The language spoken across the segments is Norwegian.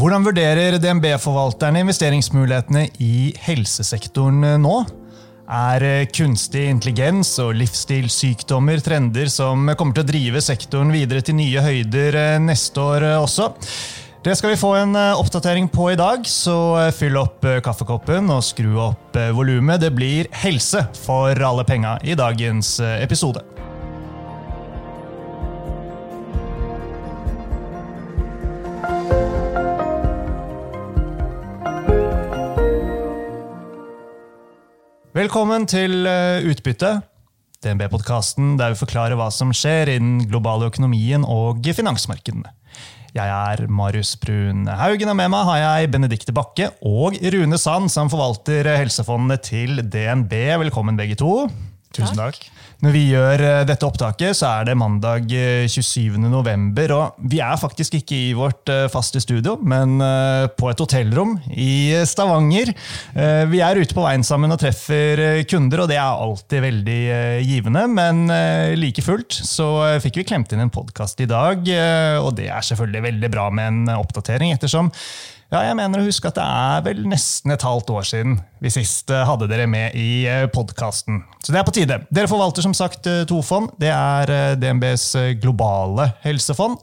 Hvordan vurderer DNB-forvalterne investeringsmulighetene i helsesektoren nå? Er kunstig intelligens og livsstilssykdommer trender som kommer til å drive sektoren videre til nye høyder neste år også? Det skal vi få en oppdatering på i dag, så fyll opp kaffekoppen og skru opp volumet. Det blir helse for alle penga i dagens episode. Velkommen til eh, Utbytte, DNB-podkasten der vi forklarer hva som skjer i den globale økonomien og finansmarkedene. Jeg er Marius Brun Haugen, og med meg har jeg Benedikte Bakke og Rune Sand, som forvalter helsefondet til DNB. Velkommen, begge to. Tusen takk. Når vi gjør eh, dette opptaket, så er det mandag 27. Eh, november, og vi er faktisk ikke i vårt eh, faste studio, men på et hotellrom i Stavanger. Vi er ute på veien sammen og treffer kunder, og det er alltid veldig givende. Men like fullt så fikk vi klemt inn en podkast i dag, og det er selvfølgelig veldig bra med en oppdatering, ettersom ja, jeg mener å huske at det er vel nesten et halvt år siden vi sist eh, hadde dere med i eh, podkasten. Så det er på tide. Dere forvalter som sagt eh, to fond. Det er DNBs globale helsefond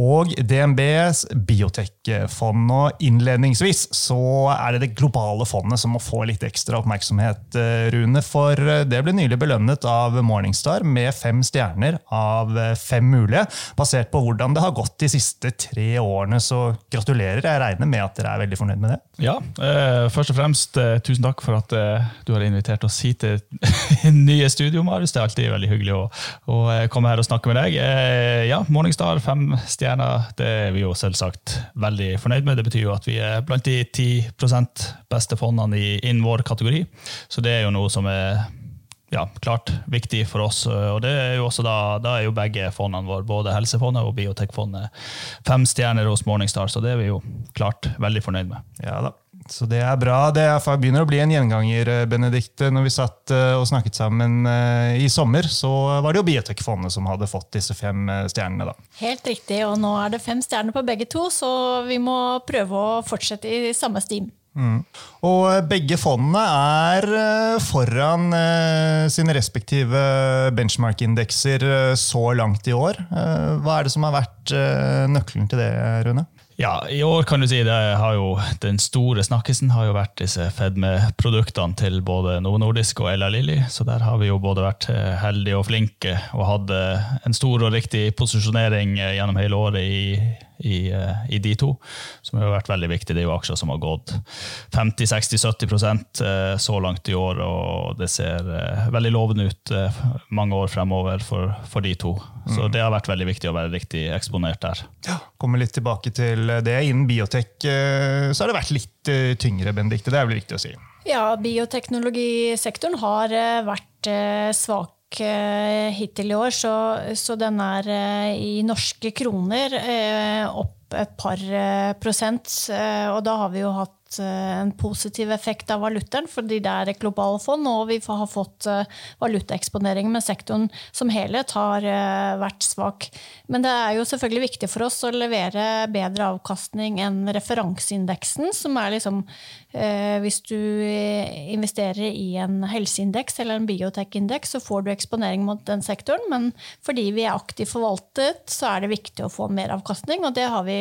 og DNBs biotekfond. Og innledningsvis så er det det globale fondet som må få litt ekstra oppmerksomhet, Rune. For det ble nylig belønnet av Morningstar med fem stjerner av fem mulige, basert på hvordan det har gått de siste tre årene. Så gratulerer. Jeg regner med at dere er veldig fornøyd med det? Ja, eh, først og fremst eh, tusen takk for at uh, du har invitert oss hit til nye studio, Marius. Det er alltid veldig hyggelig å, å, eh, komme her og snakke med deg. Uh, ja, Morningstar, fem stjerner, det er vi jo selvsagt veldig fornøyd med. Det betyr jo at vi er blant de 10% beste fondene innen vår kategori, så det er jo noe som er ja, klart viktig for oss. og det er jo også Da, da er jo begge fondene våre, både Helsefondet og Biotekfondet, fem stjerner hos Morningstar, så det er vi jo klart veldig fornøyd med. Ja da, så det er bra. Det begynner å bli en gjenganger, eh, Benedikte. Når vi satt eh, og snakket sammen eh, i sommer, så var det jo Biotekfondet som hadde fått disse fem stjernene. da. Helt riktig, og nå er det fem stjerner på begge to, så vi må prøve å fortsette i samme stim. Mm. Og begge fondene er foran sine respektive benchmark-indekser så langt i år. Hva er det som har vært nøkkelen til det, Rune? Ja, I år kan du si det har jo den store snakkisen har jo vært disse fedmeproduktene til både Novo Nordisk og Ella Lilly. Så der har vi jo både vært heldige og flinke og hatt en stor og riktig posisjonering gjennom hele året i i, eh, i, de to, som har vært veldig viktig. Det er jo aksjer som har gått 50-60-70 eh, så langt i år, og det ser eh, veldig lovende ut mange år fremover for, for de to. Så mm. det har vært veldig viktig å være riktig eksponert der. Ja, Kommer litt tilbake til det. Innen biotek så har det vært litt tyngre, Benedikte. Det er vel viktig å si? Ja, bioteknologisektoren har vært svak Eh, hittil i år, så, så den er eh, i norske kroner eh, opp et par prosent. Og da har vi jo hatt en positiv effekt av valutaen, fordi det er et globalt fond, og vi har fått valutaeksponering. Men sektoren som helhet har vært svak. Men det er jo selvfølgelig viktig for oss å levere bedre avkastning enn referanseindeksen, som er liksom Eh, hvis du eh, investerer i en helseindeks eller en biotekindeks, så får du eksponering mot den sektoren, men fordi vi er aktivt forvaltet, så er det viktig å få mer avkastning, og det har vi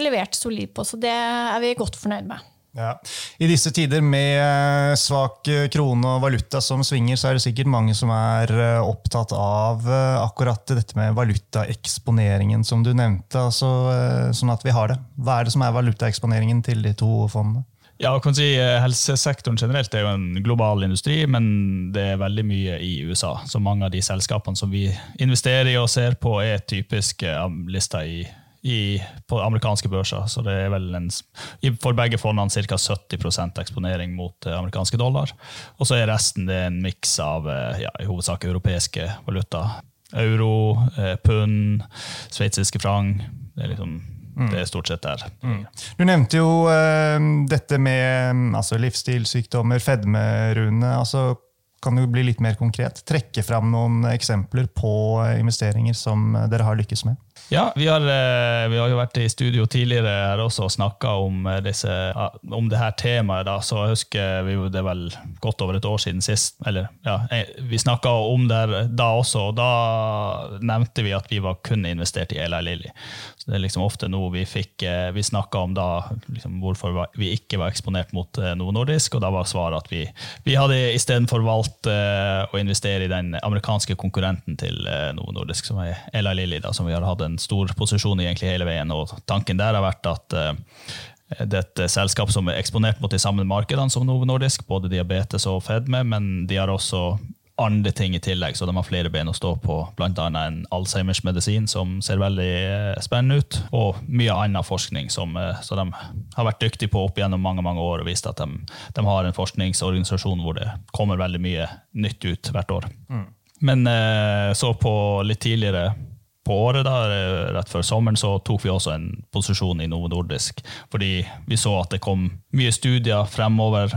levert solid på. Så det er vi godt fornøyd med. Ja. I disse tider med eh, svak krone og valuta som svinger, så er det sikkert mange som er opptatt av akkurat dette med valutaeksponeringen som du nevnte. Altså, sånn at vi har det. Hva er det som er valutaeksponeringen til de to fondene? Ja, kan si eh, Helsesektoren generelt er jo en global industri, men det er veldig mye i USA. Så mange av de selskapene som vi investerer i og ser på, er typisk eh, lista i, i, på amerikanske børser. Så det er vel en, for begge fondene ca. 70% eksponering mot eh, amerikanske dollar. Og så er resten det en miks av ja, i hovedsak europeiske valuta. Euro, pund, sveitsiske franc. Det er liksom Mm. Det er stort sett der. Mm. Du nevnte jo uh, dette med altså, livsstilssykdommer, fedme, Rune. Altså, kan du bli litt mer konkret? Trekke fram noen eksempler på investeringer som dere har lykkes med? Ja, vi har, eh, vi har, jo vært i studio tidligere her også og snakka om, eh, disse, om det her temaet. Da. Så jeg husker vi, Det er vel godt over et år siden sist. Eller, ja, vi snakka om det da også, og da nevnte vi at vi var kun investert i Eli Lilly. Så det er liksom ofte noe vi fikk eh, Vi snakka om da liksom hvorfor vi ikke var eksponert mot Novo Nordisk, og da var svaret at vi, vi hadde istedenfor valgt å investere i den amerikanske konkurrenten til Novo Nordisk, som er Eli Lilly, da, som vi har hatt en stor posisjon i egentlig hele veien. og Tanken der har vært at uh, det er et selskap som er eksponert mot de samme markedene som Novo Nordisk, både diabetes og fedme, men de har også andre ting i tillegg, så de har flere ben å stå på. Bl.a. en Alzheimers medisin som ser veldig eh, spennende ut, og mye annen forskning som, eh, så de har vært dyktige på opp gjennom mange mange år og vist at de, de har en forskningsorganisasjon hvor det kommer veldig mye nytt ut hvert år. Mm. Men så på litt tidligere på året, da, rett før sommeren, så tok vi også en posisjon i Novo Nordisk. Fordi vi så at det kom mye studier fremover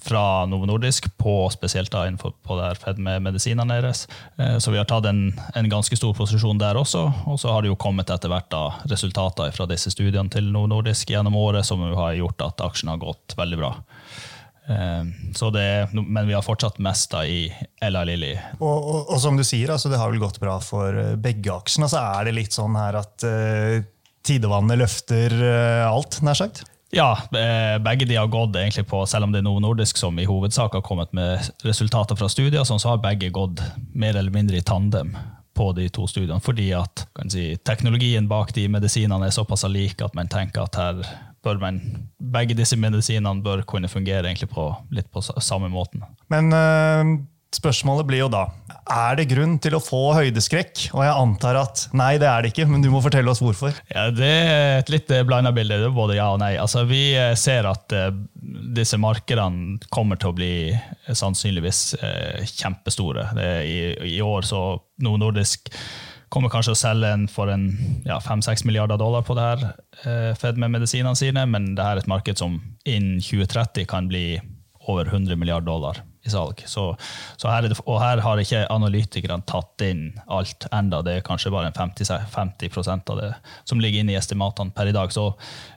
fra Novo Nordisk, på, spesielt da innenfor på der fedmemedisinene deres. Eh, så vi har tatt en, en, ganske stor posisjon der også. Og så har det jo kommet etter hvert da resultater fra disse studiene til Novo Nordisk gjennom året, som har gjort at aksjen har gått veldig bra. Eh, det, men vi har fortsatt mest i Ella Lilly. Og, og, og, som du sier, altså, det har vel gått bra for eh, begge aksjene. Så er det litt sånn her at uh, tidevannet løfter uh, alt, nær sagt? Ja, begge de har gått egentlig på, selv om det er Novo Nordisk som i hovedsak har kommet med resultater fra studier, sånn, så har begge gått mer eller mindre i tandem på de to studiene. Fordi at si, teknologien bak de medisinene er såpass lik at man tenker at her bør man, begge disse medisinene bør kunne fungere egentlig på litt på samme måten. Men øh, spørsmålet blir jo da er det grunn til å få høydeskrekk. Og jeg antar at nei, det er det ikke, men du må fortelle oss hvorfor. Ja, Det er et litt blanda bilde. Det både ja og nei. Altså, vi eh, ser at uh, disse markedene kommer til å bli sannsynligvis uh, kjempestore. I, I, år så Noe Nordisk kommer kanskje å selge en for en ja, 5-6 milliarder dollar på det her eh, Fed med medisinene sine, men det her er et marked som innen 2030 kan bli over 100 milliarder dollar i salg. Så, så her det, og her har ikke analytikerne tatt inn alt enda. Det er kanskje bare 50, 50% av det som ligger inne i estimatene per i dag. Så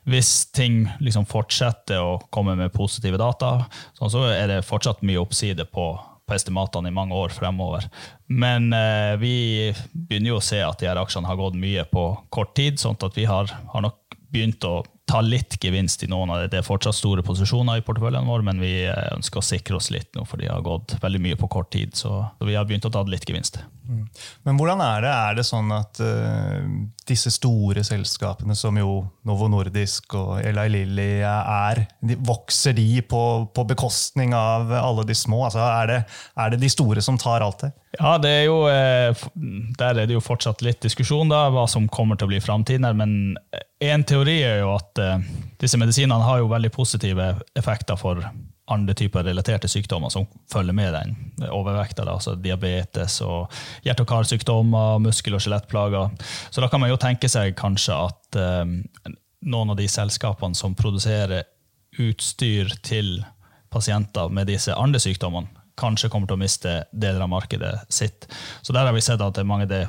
hvis ting liksom fortsetter å komme med positive data, så er det fortsatt mye oppside på på estimatene i mange år fremover. Men eh, vi begynner jo å se at de her aksjene har gått mye på kort tid, sånn at vi har, har nok begynt å ta litt gevinst i noen av det. Det er fortsatt store posisjoner i porteføljen vår, men vi eh, ønsker å sikre oss litt nå, for de har gått veldig mye på kort tid. Så, vi har begynt å ta litt gevinst. Men hvordan er det? Er det sånn at uh, disse store selskapene, som jo Novo Nordisk og Eli Lilly er, de, vokser de på, på, bekostning av alle de små? Altså, er, det, er det de store som tar alt det? Ja, det er jo, eh, Der er det jo fortsatt litt diskusjon, da, hva som kommer til å bli framtiden. Men en teori er jo at uh, disse medisinene har jo veldig positive effekter for andre typer relaterte sykdommer som følger med den overvekta. Altså diabetes og hjerte- og karsykdommer, muskel- og skjelettplager. Så da kan man jo tenke seg kanskje at uh, noen av de selskapene som produserer utstyr til pasienter med disse andre sykdommene, kanskje kommer til å miste deler av markedet sitt. Så der har vi sett at det er, det,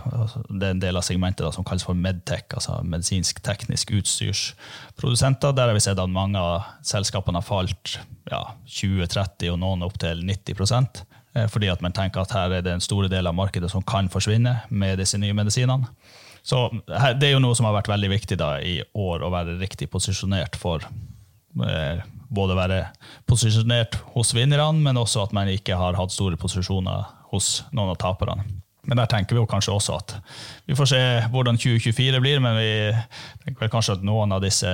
det er en del av segmentet da, som kalles for Medtech, altså medisinsk-teknisk utstyrsprodusenter. Der har vi sett at mange av selskapene har falt ja, 20-30 og noen opptil 90% eh, fordi at man tenker at her er det en store del av markedet som kan forsvinne med disse nye medisinene. Så Det er jo noe som har vært veldig viktig da, i år, å være riktig posisjonert for eh, både være posisjonert hos vinnerne, men også at man ikke har hatt store posisjoner hos noen av taperne. Men der tenker vi jo kanskje også at vi får se hvordan 2024 blir, men vi tenker vel kanskje at noen av disse,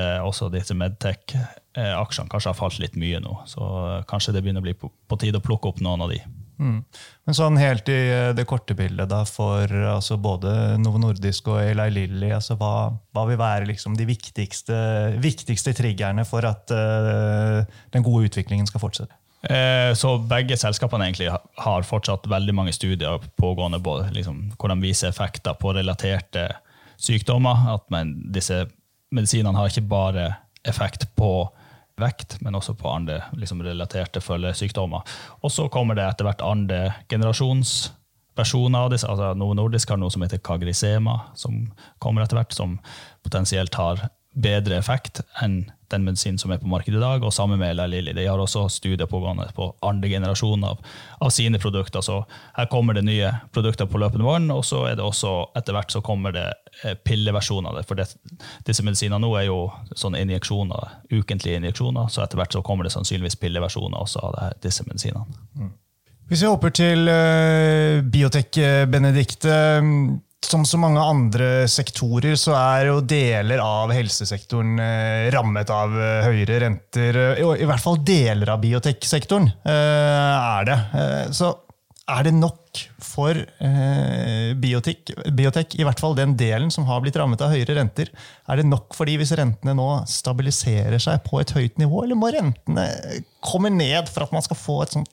disse Medtech-aksjene kanskje har falt litt mye nå. Så kanskje det begynner å bli på, på tide å plukke opp noen av de. Mm. Men sånn helt i eh, det korte bildet da, for altså både Novo Nordisk og Eli Lilly, altså hva, hva, vil være liksom de viktigste, viktigste triggerne for at uh, den gode utviklingen skal fortsette? Eh, så begge selskapene egentlig har fortsatt veldig mange studier pågående både, liksom, hvor de viser effekter på relaterte sykdommer. At man, disse medisinene har ikke bare effekt på vekt, men også på andre liksom, relaterte følgesykdommer. Og så kommer det etter hvert andre generasjons versjoner av disse. altså Noe Nordisk har noe som heter Kagrisema, som kommer etter hvert, som potensielt har bedre effekt enn den medisinen som er på markedet i dag, og sammen med Eli Lilly. De har også studier pågående på andre generasjon av, av, sine produkter. Så her kommer det nye produkter på løpende vann, og så er det også etter hvert så kommer det eh, pilleversjoner av det. For det, disse medisinene nå er jo sånne injeksjoner, ukentlige injeksjoner, så etter hvert så kommer det sannsynligvis pilleversjoner også av det, disse medisinene. Mm. Hvis vi hopper til uh, biotek, Benedikte som så mange andre sektorer så er jo deler av helsesektoren eh, rammet av eh, høyere renter. I hvert fall deler av bioteksektoren eh, er det. Så er det nok for biotek, biotek, i hvert fall den delen som har blitt rammet av høyere renter, er det nok for de hvis rentene nå stabiliserer seg på et høyt nivå, eller må rentene komme ned for at man skal få et sånt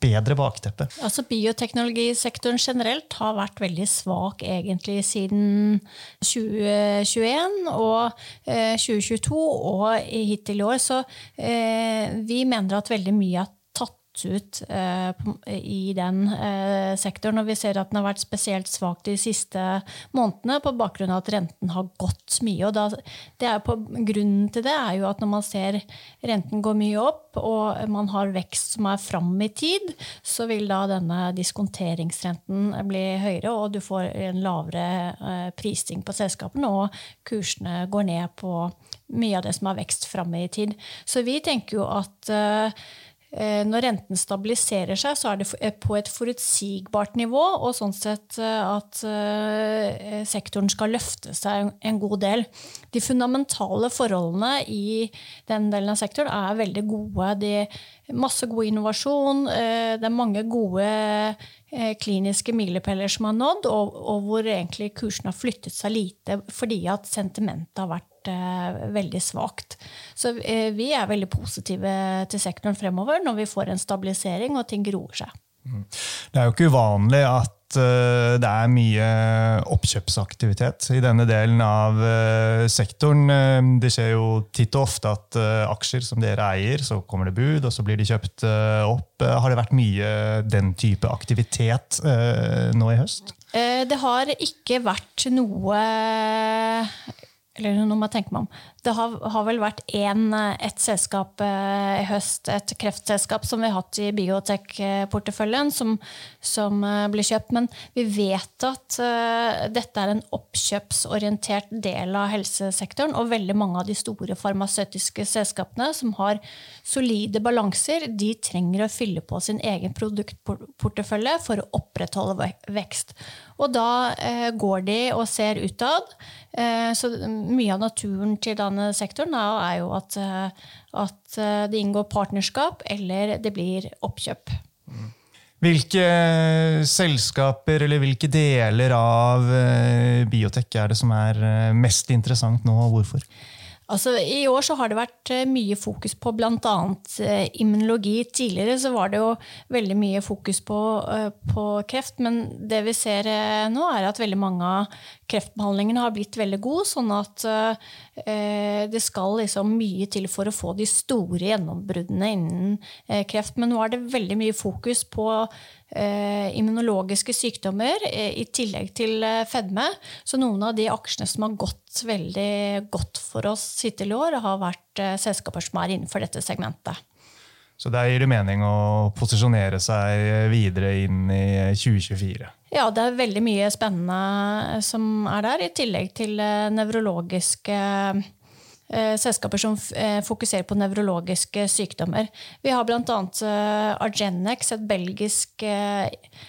bedre bakteppe? Altså Bioteknologisektoren generelt har vært veldig svak egentlig siden 2021 og 2022 eh, og hittil i år. Så eh, vi mener at veldig mye ut eh, i den eh, sektoren. Og vi ser at den har vært spesielt svak de siste månedene på bakgrunn av at renten har gått mye. og da, er på, Grunnen til det er jo at når man ser renten gå mye opp, og man har vekst som er fram i tid, så vil da denne diskonteringsrenten bli høyere, og du får en lavere eh, prising på selskapene, og kursene går ned på mye av det som har vekst fram i tid. Så vi tenker jo at når renten stabiliserer seg, så er det eh, på et forutsigbart nivå, og sånn sett eh, at sektoren skal løfte seg en god del. De fundamentale forholdene i den delen av sektoren er veldig gode. Det er masse god innovasjon, det er mange gode kliniske milepæler som har nådd, og, hvor egentlig kursen har flyttet seg lite fordi at sentimentet har vært vært eh, veldig svakt. Så eh, vi er veldig positive til sektoren fremover når vi får en stabilisering og ting groer seg. Mm. Det er jo ikke uvanlig at eh, det er mye oppkjøpsaktivitet i denne delen av sektoren. Det skjer jo titt og ofte at aksjer som dere eier, så kommer det bud, og så blir de kjøpt opp. Har det vært mye den type aktivitet nå i høst? Det har ikke vært noe eller nå må jeg tenke meg om. Det har, har vel vært én, et selskap eh, i høst, et kreftselskap som vi har hatt i biotech-porteføljen, som, som uh, blir kjøpt. Men vi vet at dette er en oppkjøpsorientert del av helsesektoren. Og veldig mange av de store farmasøytiske selskapene som har solide balanser, de trenger å fylle på sin egen produktportefølje for å opprettholde vekst. Og da går de og ser utad. så mye av naturen til da denne sektoren, er jo at, eh, at eh, det inngår partnerskap eller det blir oppkjøp. Hvilke selskaper eller hvilke deler av eh, biotek er det som er mest interessant nå, og hvorfor? Altså, I år så har det vært eh, mye fokus på bl.a. Eh, immunologi. Tidligere så var det jo veldig mye fokus på, eh, på, kreft, men det vi ser nå, er at veldig mange av kreftbehandlingene har blitt veldig gode, sånn at eh, det skal liksom mye til for å få de store gjennombruddene innen eh, kreft. Men nå er det veldig mye fokus på eh, immunologiske sykdommer eh, i tillegg til eh, fedme. Så noen av de aksjene som har gått veldig godt for oss hittil i år, har vært eh, selskaper som er innenfor dette segmentet. Så der gir det mening å posisjonere seg videre inn i 2024? Ja, det er veldig mye spennende som er der, i tillegg til nevrologiske Eh, selskaper som eh, fokuserer på nevrologiske sykdommer. Vi har bl.a. Eh, Argenex, et belgisk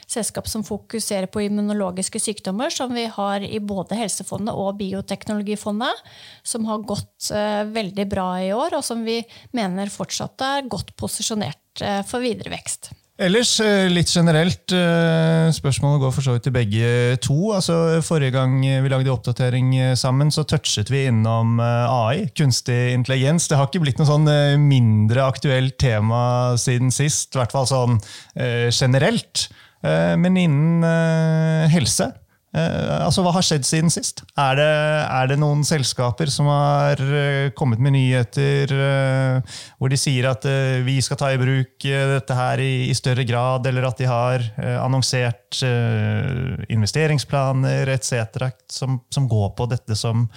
selskap som fokuserer på immunologiske sykdommer, som vi har i både Helsefondet og Bioteknologifondet, som har gått veldig bra i år, og som vi mener fortsatt er godt posisjonert for videre vekst. Ellers, eh, litt generelt, eh, spørsmålet går for så vidt til begge to. Altså, forrige gang vi lagde oppdatering eh, sammen, så touchet vi innom AI, kunstig intelligens. Det har ikke blitt noe sånn mindre aktuelt tema siden sist, i hvert fall sånn generelt. Men innen helse altså, Hva har skjedd siden sist? Er det, er det noen selskaper som har eh, kommet med nyheter eh, hvor de sier at eh, vi skal ta i bruk eh, dette her i, i større grad, eller at de har eh, annonsert eh, investeringsplaner etc. Som, som går på dette som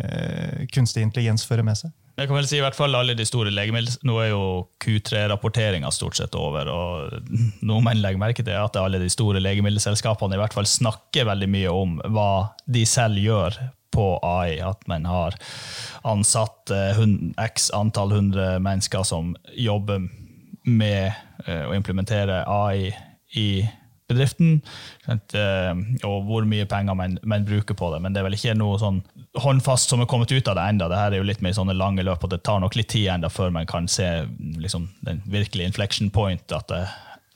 eh, kunstig intelligens fører med seg? Jeg kan vel si i hvert fall alle de store legemiddel... Nå er jo Q3-rapporteringa stort sett over, og noe man legger merke til, er at alle de store legemiddelselskapene i hvert fall snakker veldig mye om hva de selv gjør på AI. At man har ansatt eh, x antall hundre mennesker som jobber med eh, å implementere AI i bedriften, eh, og hvor mye penger man, man, bruker på det. Men det er vel ikke noe sånn håndfast som er kommet ut av det enda. Det her er jo litt mer sånne lange løp, og det tar nok litt tid enda før man kan se liksom, den virkelige inflection point. At det,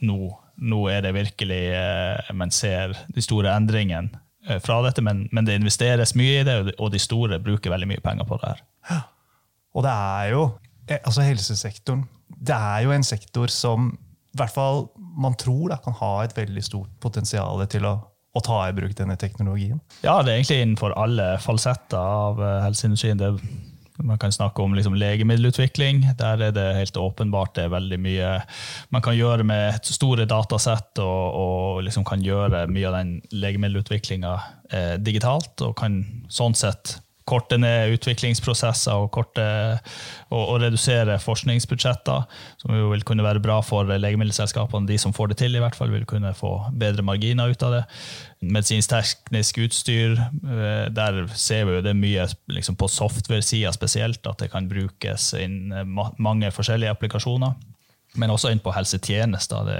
nå, nå, er det virkelig eh, man ser de store endringene eh, fra dette, men, men, det investeres mye i det, og de store bruker veldig mye penger på det her. Og det er jo altså helsesektoren det er jo en sektor som i hvert fall man tror da, kan ha et veldig stort potensial til å, å, ta i bruk denne teknologien? Ja, det er egentlig innenfor alle falsetter av uh, helseindustrien. Man kan snakke om liksom, legemiddelutvikling. Der er det helt åpenbart det er veldig mye man kan gjøre med store datasett, og, og liksom kan gjøre mye av den legemiddelutviklinga eh, digitalt. Og kan sånn sett korte ned utviklingsprosesser og, korte, og, og, redusere forskningsbudsjetter, som jo vil kunne være bra for legemiddelselskapene. De som får det til, i hvert fall vil kunne få bedre marginer ut av det. Medisinsk-teknisk utstyr, eh, der ser vi jo det mye liksom på software-sida spesielt, at det kan brukes innen mange forskjellige applikasjoner men også inn på helsetjenester. Det,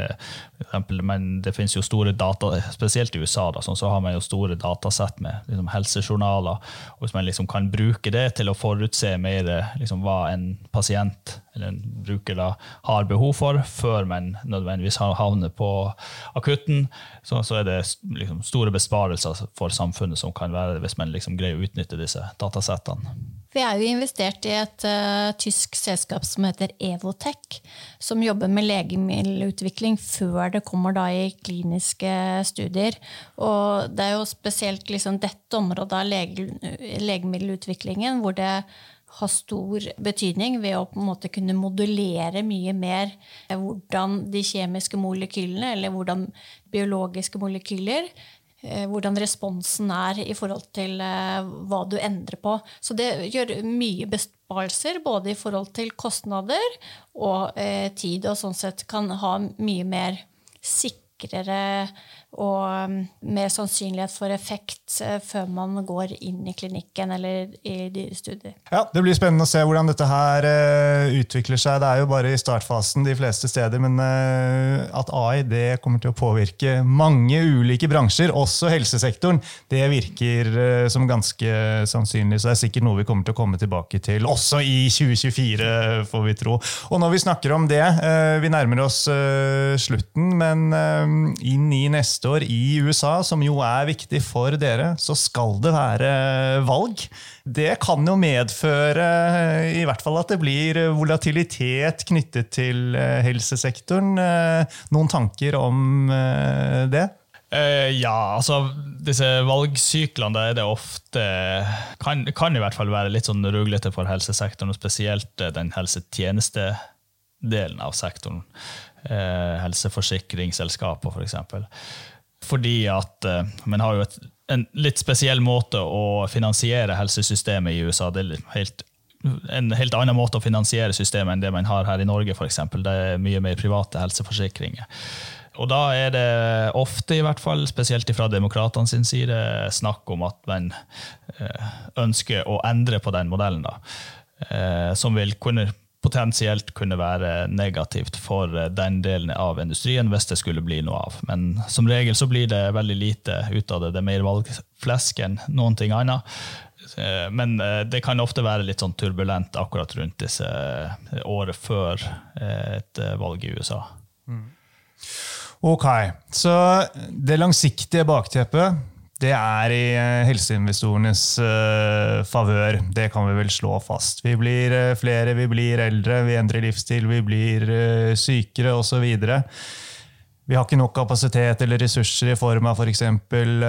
eksempel, men det finnes jo store data, Spesielt i USA da, sånn, så har man jo store datasett med liksom, helsejournaler. og Hvis man liksom kan bruke det til å forutse mer liksom, hva en pasient eller en bruker da, har behov for, før man nødvendigvis havner på akutten, så, så er det liksom, store besparelser for samfunnet som kan være hvis man liksom greier å utnytte disse datasettene. Vi er jo investert i et uh, tysk selskap som heter Evotech, som jobber med legemiddelutvikling før det kommer da i kliniske studier. Og det er jo spesielt liksom dette området av lege, legemiddelutviklingen hvor det har stor betydning ved å på en måte kunne modulere mye mer hvordan de kjemiske molekylene eller hvordan biologiske molekyler Eh, hvordan responsen er i forhold til eh, hva du endrer på. Så det gjør mye besparelser, både i forhold til kostnader og eh, tid, og sånn sett kan ha mye mer sikrere og um, mer sannsynlighet for effekt eh, før man går inn i klinikken eller i dyrestudier. Ja, Det blir spennende å se hvordan dette her uh, utvikler seg. Det er jo bare i startfasen de fleste steder, men uh, at AI det kommer til å påvirke mange ulike bransjer, også helsesektoren, det virker som ganske sannsynlig. Så det er sikkert noe vi kommer til å komme tilbake til, også i 2024, får vi tro. Og når vi snakker om det, vi nærmer oss slutten, men inn i neste neste år i USA, som jo er viktig for dere, så skal det være valg. Det kan jo medføre eh, i hvert fall at det blir volatilitet knyttet til eh, helsesektoren. Eh, noen tanker om det? Ja, altså disse valgsyklene der er det ofte kan, kan, i hvert fall være litt sånn ruglete for helsesektoren, og spesielt den helsetjenestedelen av sektoren. Uh, helseforsikringsselskaper, f.eks. Fordi at uh, man har jo et, en litt spesiell måte å finansiere helsesystemet i USA. Det er helt, en helt annen måte å finansiere systemet enn det man har her i Norge. Eksempel. det er mye mer private helseforsikringer. Og da er det ofte, i hvert fall, spesielt fra demokratene sin side, snakk om at man uh, ønsker å endre på den modellen. da. Uh, som vil kunne potensielt kunne være negativt for eh, den delen av industrien hvis det skulle bli noe av. Men som regel så blir det veldig lite ut av det. Det er mer valgflesk enn noen ting annet. Eh, men eh, det kan ofte være litt sånn turbulent akkurat rundt disse året før et valg i USA. Mm. Ok, så det langsiktige bakteppet det er i eh, helseinvestorenes uh, favør. Det kan vi vel slå fast. Vi blir uh, flere, vi blir eldre, vi endrer livsstil, vi blir uh, sykere osv. vi har ikke nok kapasitet eller ressurser i form av f.eks. For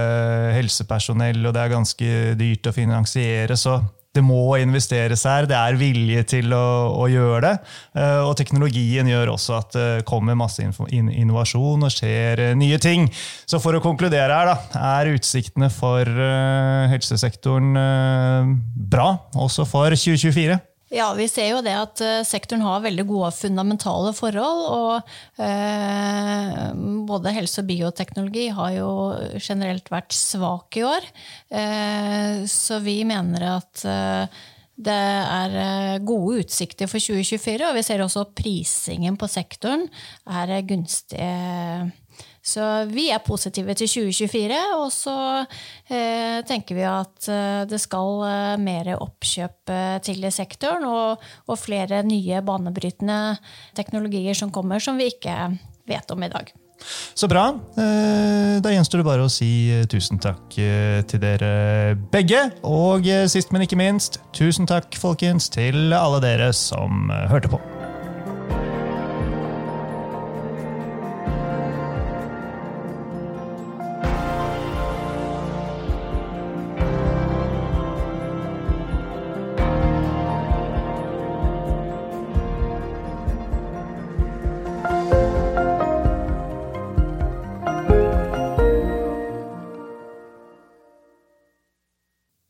helsepersonell, og det er ganske dyrt å finansiere. Så det må investeres her, det er vilje til å, å gjøre det. Uh, og teknologien gjør også at det kommer masse innovasjon og skjer uh, nye ting. Så for å konkludere her, da, er utsiktene for uh, helsesektoren bra, også for 2024? Ja, vi ser jo det at sektoren har veldig gode fundamentale forhold. Og eh, både helse og bioteknologi har jo generelt vært svak i år. Eh, så vi mener at eh, det er gode utsikter for 2024, og vi ser også prisingen på sektoren er gunstig så vi er positive til 2024, og så eh, tenker vi at eh, det skal eh, mer oppkjøp eh, til i sektoren, og, og, flere nye banebrytende teknologier som kommer, som vi ikke vet om i dag. Så bra. Da gjenstår det bare å si tusen takk til dere begge. Og sist, men ikke minst, tusen takk, folkens, til alle dere som hørte på.